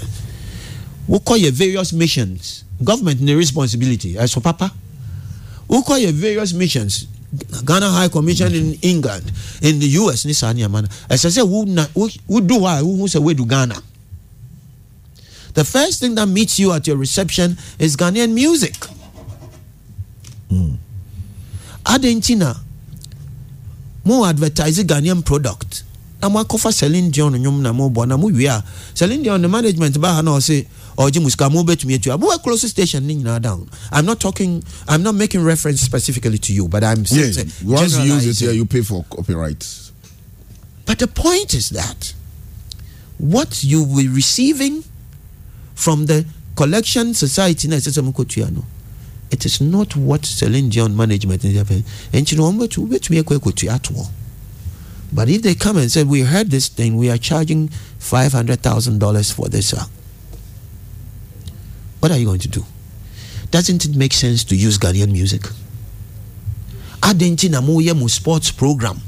wokɔ yɛ various missions? Government ne responsibility. Ɛso papa wokɔ yɛ various missions? Ghana high commission in england in the us ne saa nneɛma no ɛsɛ sɛ na do hɔ a wohu sɛ woadu ghana the first thing that meets you at your reception is ghanaian music. Hmm. Adɛn nti na mo advertise ghanaian product. Na mo akɔfa celine dion nnwom na mo bɔ na mo wie a celine dion the management ba ha na ɔse ɔgye oh, sika mo bɛtumi atua mo wɔ close station ne nyinaa down. I'm not talking i'm not making reference specifically to you but i'm saying Yeah, once you use it here, you pay for copyright. But the point is that what you were receiving from the collection society na ɛsɛ sɛ mo kɔtua no it is not what Celine Dion management is happening. And you know, But if they come and say, We heard this thing, we are charging $500,000 for this, uh, what are you going to do? Doesn't it make sense to use Ghanaian music? Adenti na mo yɛ mo sports program.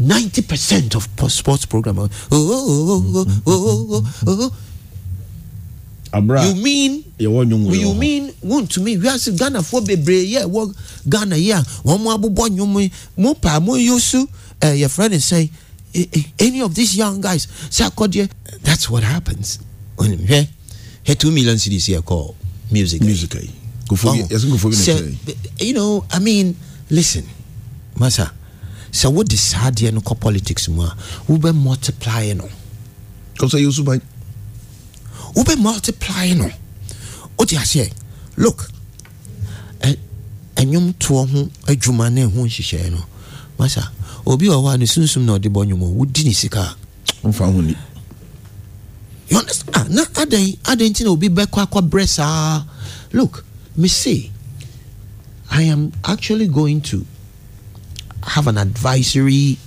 90% of po- sports program. Oh, oh, oh, oh, oh, oh, oh, oh. Abra, You mean you want you you mean won to me? Wiase ghanafoɔ bebree. Yɛ ɛwɔ ghana yi a wɔn mo abobɔ nnwom yi mo pa mo yusu ɛɛ yɛfrɛ ne eh, eh, any of these young guys. Sɛ akɔdeɛ that's what happens. Onim hwɛ hɛ two million cedis yɛ kɔ music music? eh? For it. Yes, go for you know i mean listen masa sɛ wode saa adeɛ no kɔ politics mu a wobɛ multiply no. Say you super. Wobɛ multiply no. Wote aseɛ look ɛnwomtoɔ ho adwuma ne ɛho nhyehyɛeɛ no. Masa obi wɔ hɔ a ne sunsum na ɔde bɔ nnwom o wodi ne sika a. Unfa huni. you understand? Ah, na adɛn adɛn nti na obi bɛkɔ akɔbrɛ saa. Look me say i am actually going to have an advisory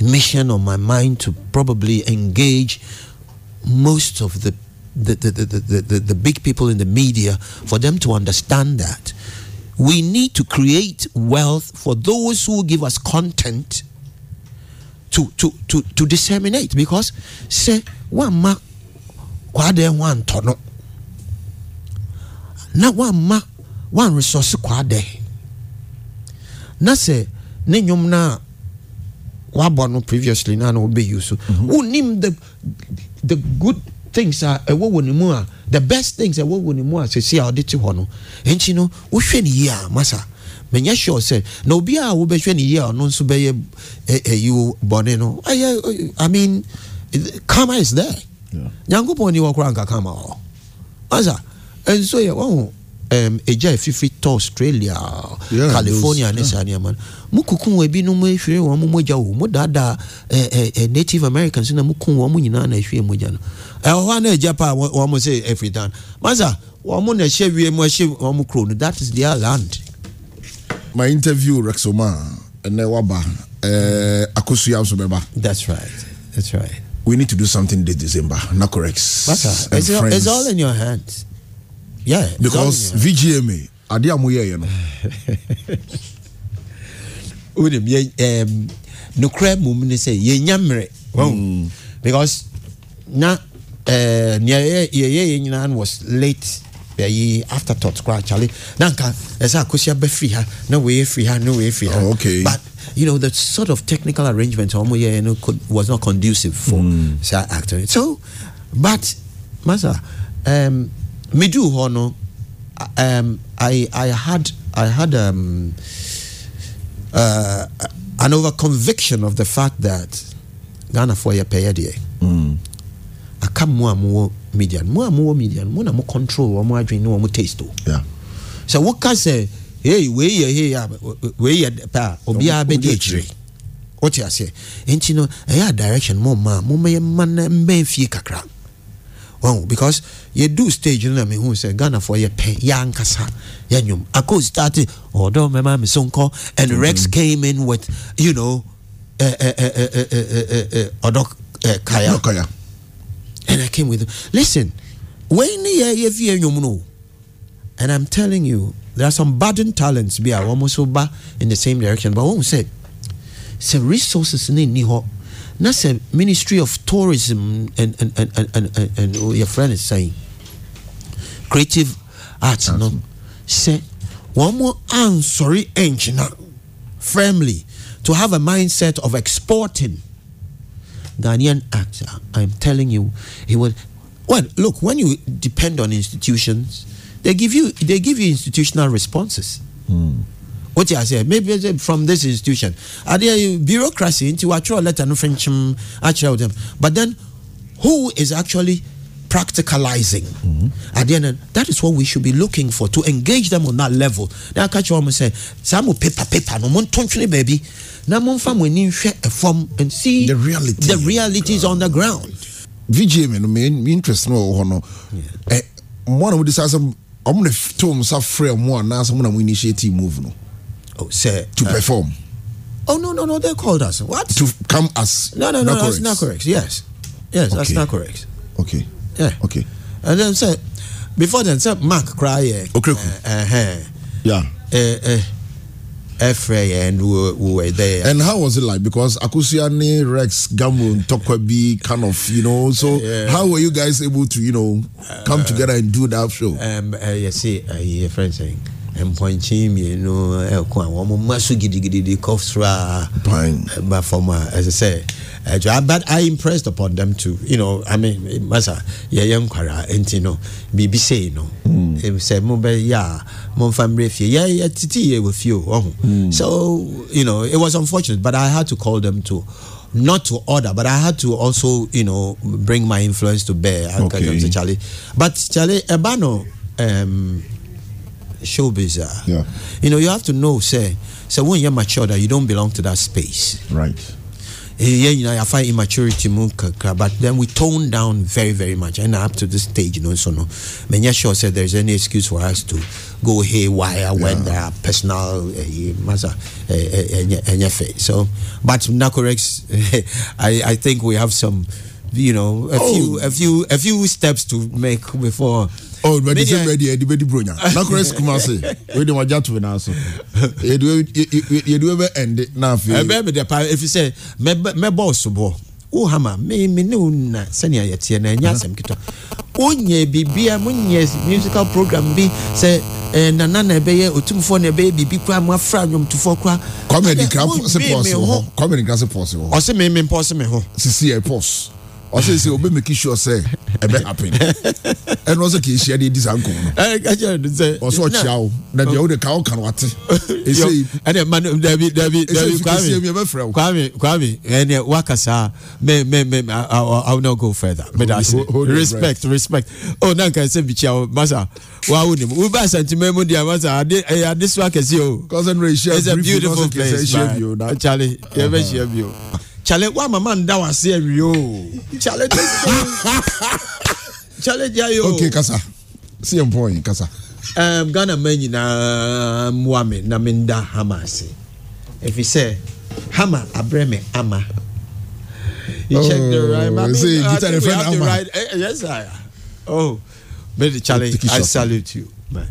mission on my mind to probably engage most of the the, the, the, the, the, the big people in the media for them to understand that. We need to create wealth for those who give us content to to to to disseminate. Because say one ma kwade ho antɔ no na wamma one resource kwade na sɛ ne nnwom no a wabɔ no previously na na wobɛyi so wonim the the good things a ɛwɔ wɔ ne mu a the best things ɛwɔ wɔ ne mu a sɛsi a ɔde te hɔ no ɛnti no wohwɛ ne yie a masa menyɛ sure sɛ na obiaa a wobɛhwɛ ne yie a ɔno nso bɛyɛ ɛyi wo bɔne no ɛyɛ i mean karma is there. Nyankopɔn ni wɔ koraa nka kama hɔ. Masa ɛnso yɛ wahu um, ɛgya afifiri tɔ australia Yeah, california ne saa nneɛma no mokuku wɔ ebinom ahwire wɔn mo mogya wo. Modaadaa eh, eh, eh, native americans na moku wɔn mo nyinaa na ahwie mogya no. Ɛwɔ hɔ a na agya pa a wɔ- wɔn mo sɛ afridan masa wɔn mo na ɛhyɛ wie mu ɛhyɛ wɔn mo kuro no. That is their land. My interview Rexoma then waba. Uh, Akosuya also beba. that's right. That's right. We need to do something this December. Not correct. masa it's all in your hands yeah it's all in because. VGMA. Ade amoye you know. wonim um, nokorɛ mom ne sɛ yɛnya mmerɛ because na uh, nea yɛyɛ yɛ nyinaa no was late ɛyi after thought koraa kyale na nka ɛsɛ akosua bɛfiri ha na wei firi ha na wei firi ha Oh, okay. but you know the sort of technical arrangement ɔmo yɛ no could, was not conducive for saa actor so but masa um, medu hɔ no um, I, I had I had um, uh, an over conviction of the fact that Ghana for your pay deɛ. aka mo a mowɔ media no mu a mowɔ media no mo na mo control mo adwene ne mo taste o Yeah. sɛ woka sɛ hey wei yɛ hey a wei yɛ pɛ a obiara bɛdi what akyire wote aseɛ nti no ɛyɛ a direction mo ma mo mɛyɛ ma na mbɛn fie kakra because yɛdu stage no na mehu sɛ ghanafoɔ yɛpɛ yɛ ankasa yɛ nnwom ako start ɔdɔ mɛma me so nkɔ and rex mm-hmm. came in with you know ɛ kaya. Kaya. and I came with him. Listen when you you know and I'm telling you there are some budding talents be a almost ba in the same direction. But one said say resources ho na say ministry of tourism and and and and, and, and, and your friend is saying creative arts no say one more answering engine firmly to have a mindset of exporting Ghanaian actor, I'm telling you, he will. Well, look, when you depend on institutions, they give you they give you institutional responses. What you say? Maybe uh, from this institution. Are there bureaucracy into actual letter no French mm, um, actual them? But then, who is actually practicalizing? At the end, that is what we should be looking for to engage them on that level. Now, catch you almost say, "Some paper, paper, no one baby." Now, mon fam when you share a form and see The reality. the realities on the ground. VGA me no me interest no wɔ hɔ no ɛ mo a na mo de sa asɛm ɔmo na f- to ɔmo sa frɛ mo a naasɛ mo na mo initiate move no Oh, say, to uh, perform oh no, no, no, they called us. What? to come as no, no, no, that's Nakorex. not correct. Yes, yes, that's not correct. okay Yeah. okay And then say, before then, say Mark cry. Yeah. Okreku. Uh, uh, yeah uh, uh, Efre and we, we were there. and how was it like because Akusia ne Rex Gamu Tokwa bi kind of you know so Yeah. how were you guys able to you know come together and do that show um, uh, you see, uh, your friend saying, mpɔnkye mmienu ɛko a wɔn mma so gidigidi kɔ soro a Fine. ba fam a ɛsɛ sɛ ɛdwa but I impressed upon them too you know I mean masa yɛyɛ nkwara nti no biribi sei no hmm. em, sɛ mobɛyɛ a momfa mmerɛ fie yɛ yɛtete yɛ wɔ fie o ɔho hmm. so you know it was unfortunate but I had to call them to not to order but I had to also you know bring my influence to bear uh, Okay. okay. Charlie but Charlie ɛba no um, showbiz ah. Yeah. you know you have to know say so when you're mature that you don't belong to that space right yeah, you know, I find immaturity but then we tone down very, very much. And up to this stage, you know, so no, many sure said there's any excuse for us to go haywire when there are personal uh, masa uh, So, but Nakorex, I, I think we have some, you know, a few, a few, a few steps to make before. oh but the same ready edi bedi bronya. Na kore skuma se we dey waja to na so yedu yedu ebe end na afi ebe me dey pa if you say me me ball sobo wo hama me me ne na sani ayete na nya asem kita bibi bibia mo nye musical program bi say eh, nana na ɛbɛyɛ otumfoɔ na ɛbɛyɛ bibi kora mo afra nnwomtofoɔ kora kɔmɛdi kra se pɔs wɔ hɔ kɔmɛdi kra se pɔs wɔ hɔ ɔse me me mpɔse sisi ɛ pɔs ɔsɛ sɛ obɛmeki sure sɛ ɛbɛ happen ɛno sɛ kɛ hyia deɛ di saa nkom no ɔsɛ ɔkyea wo na deɛ wode ka woka no wate ɛsɛikwame ɛneɛ woaka saa I will go further. But I say respect, respect. Oh, now can say bichia masa. Wow, we buy sentiment mo dia masa. I this one can see a beautiful place. Charlie, you ever share you. Charlie wa mama nda wa se awie o Charlie Charlie jia yo. Okay kasa. Si yɛn pɔn kasa. Um, ghana ma nyinaa mmoa me na menda hama ase ɛfiri sɛ hama abrɛ me ama you check the Oh, right I mean, say, I think we have the right eh, yes I oh but Charlie I salute you man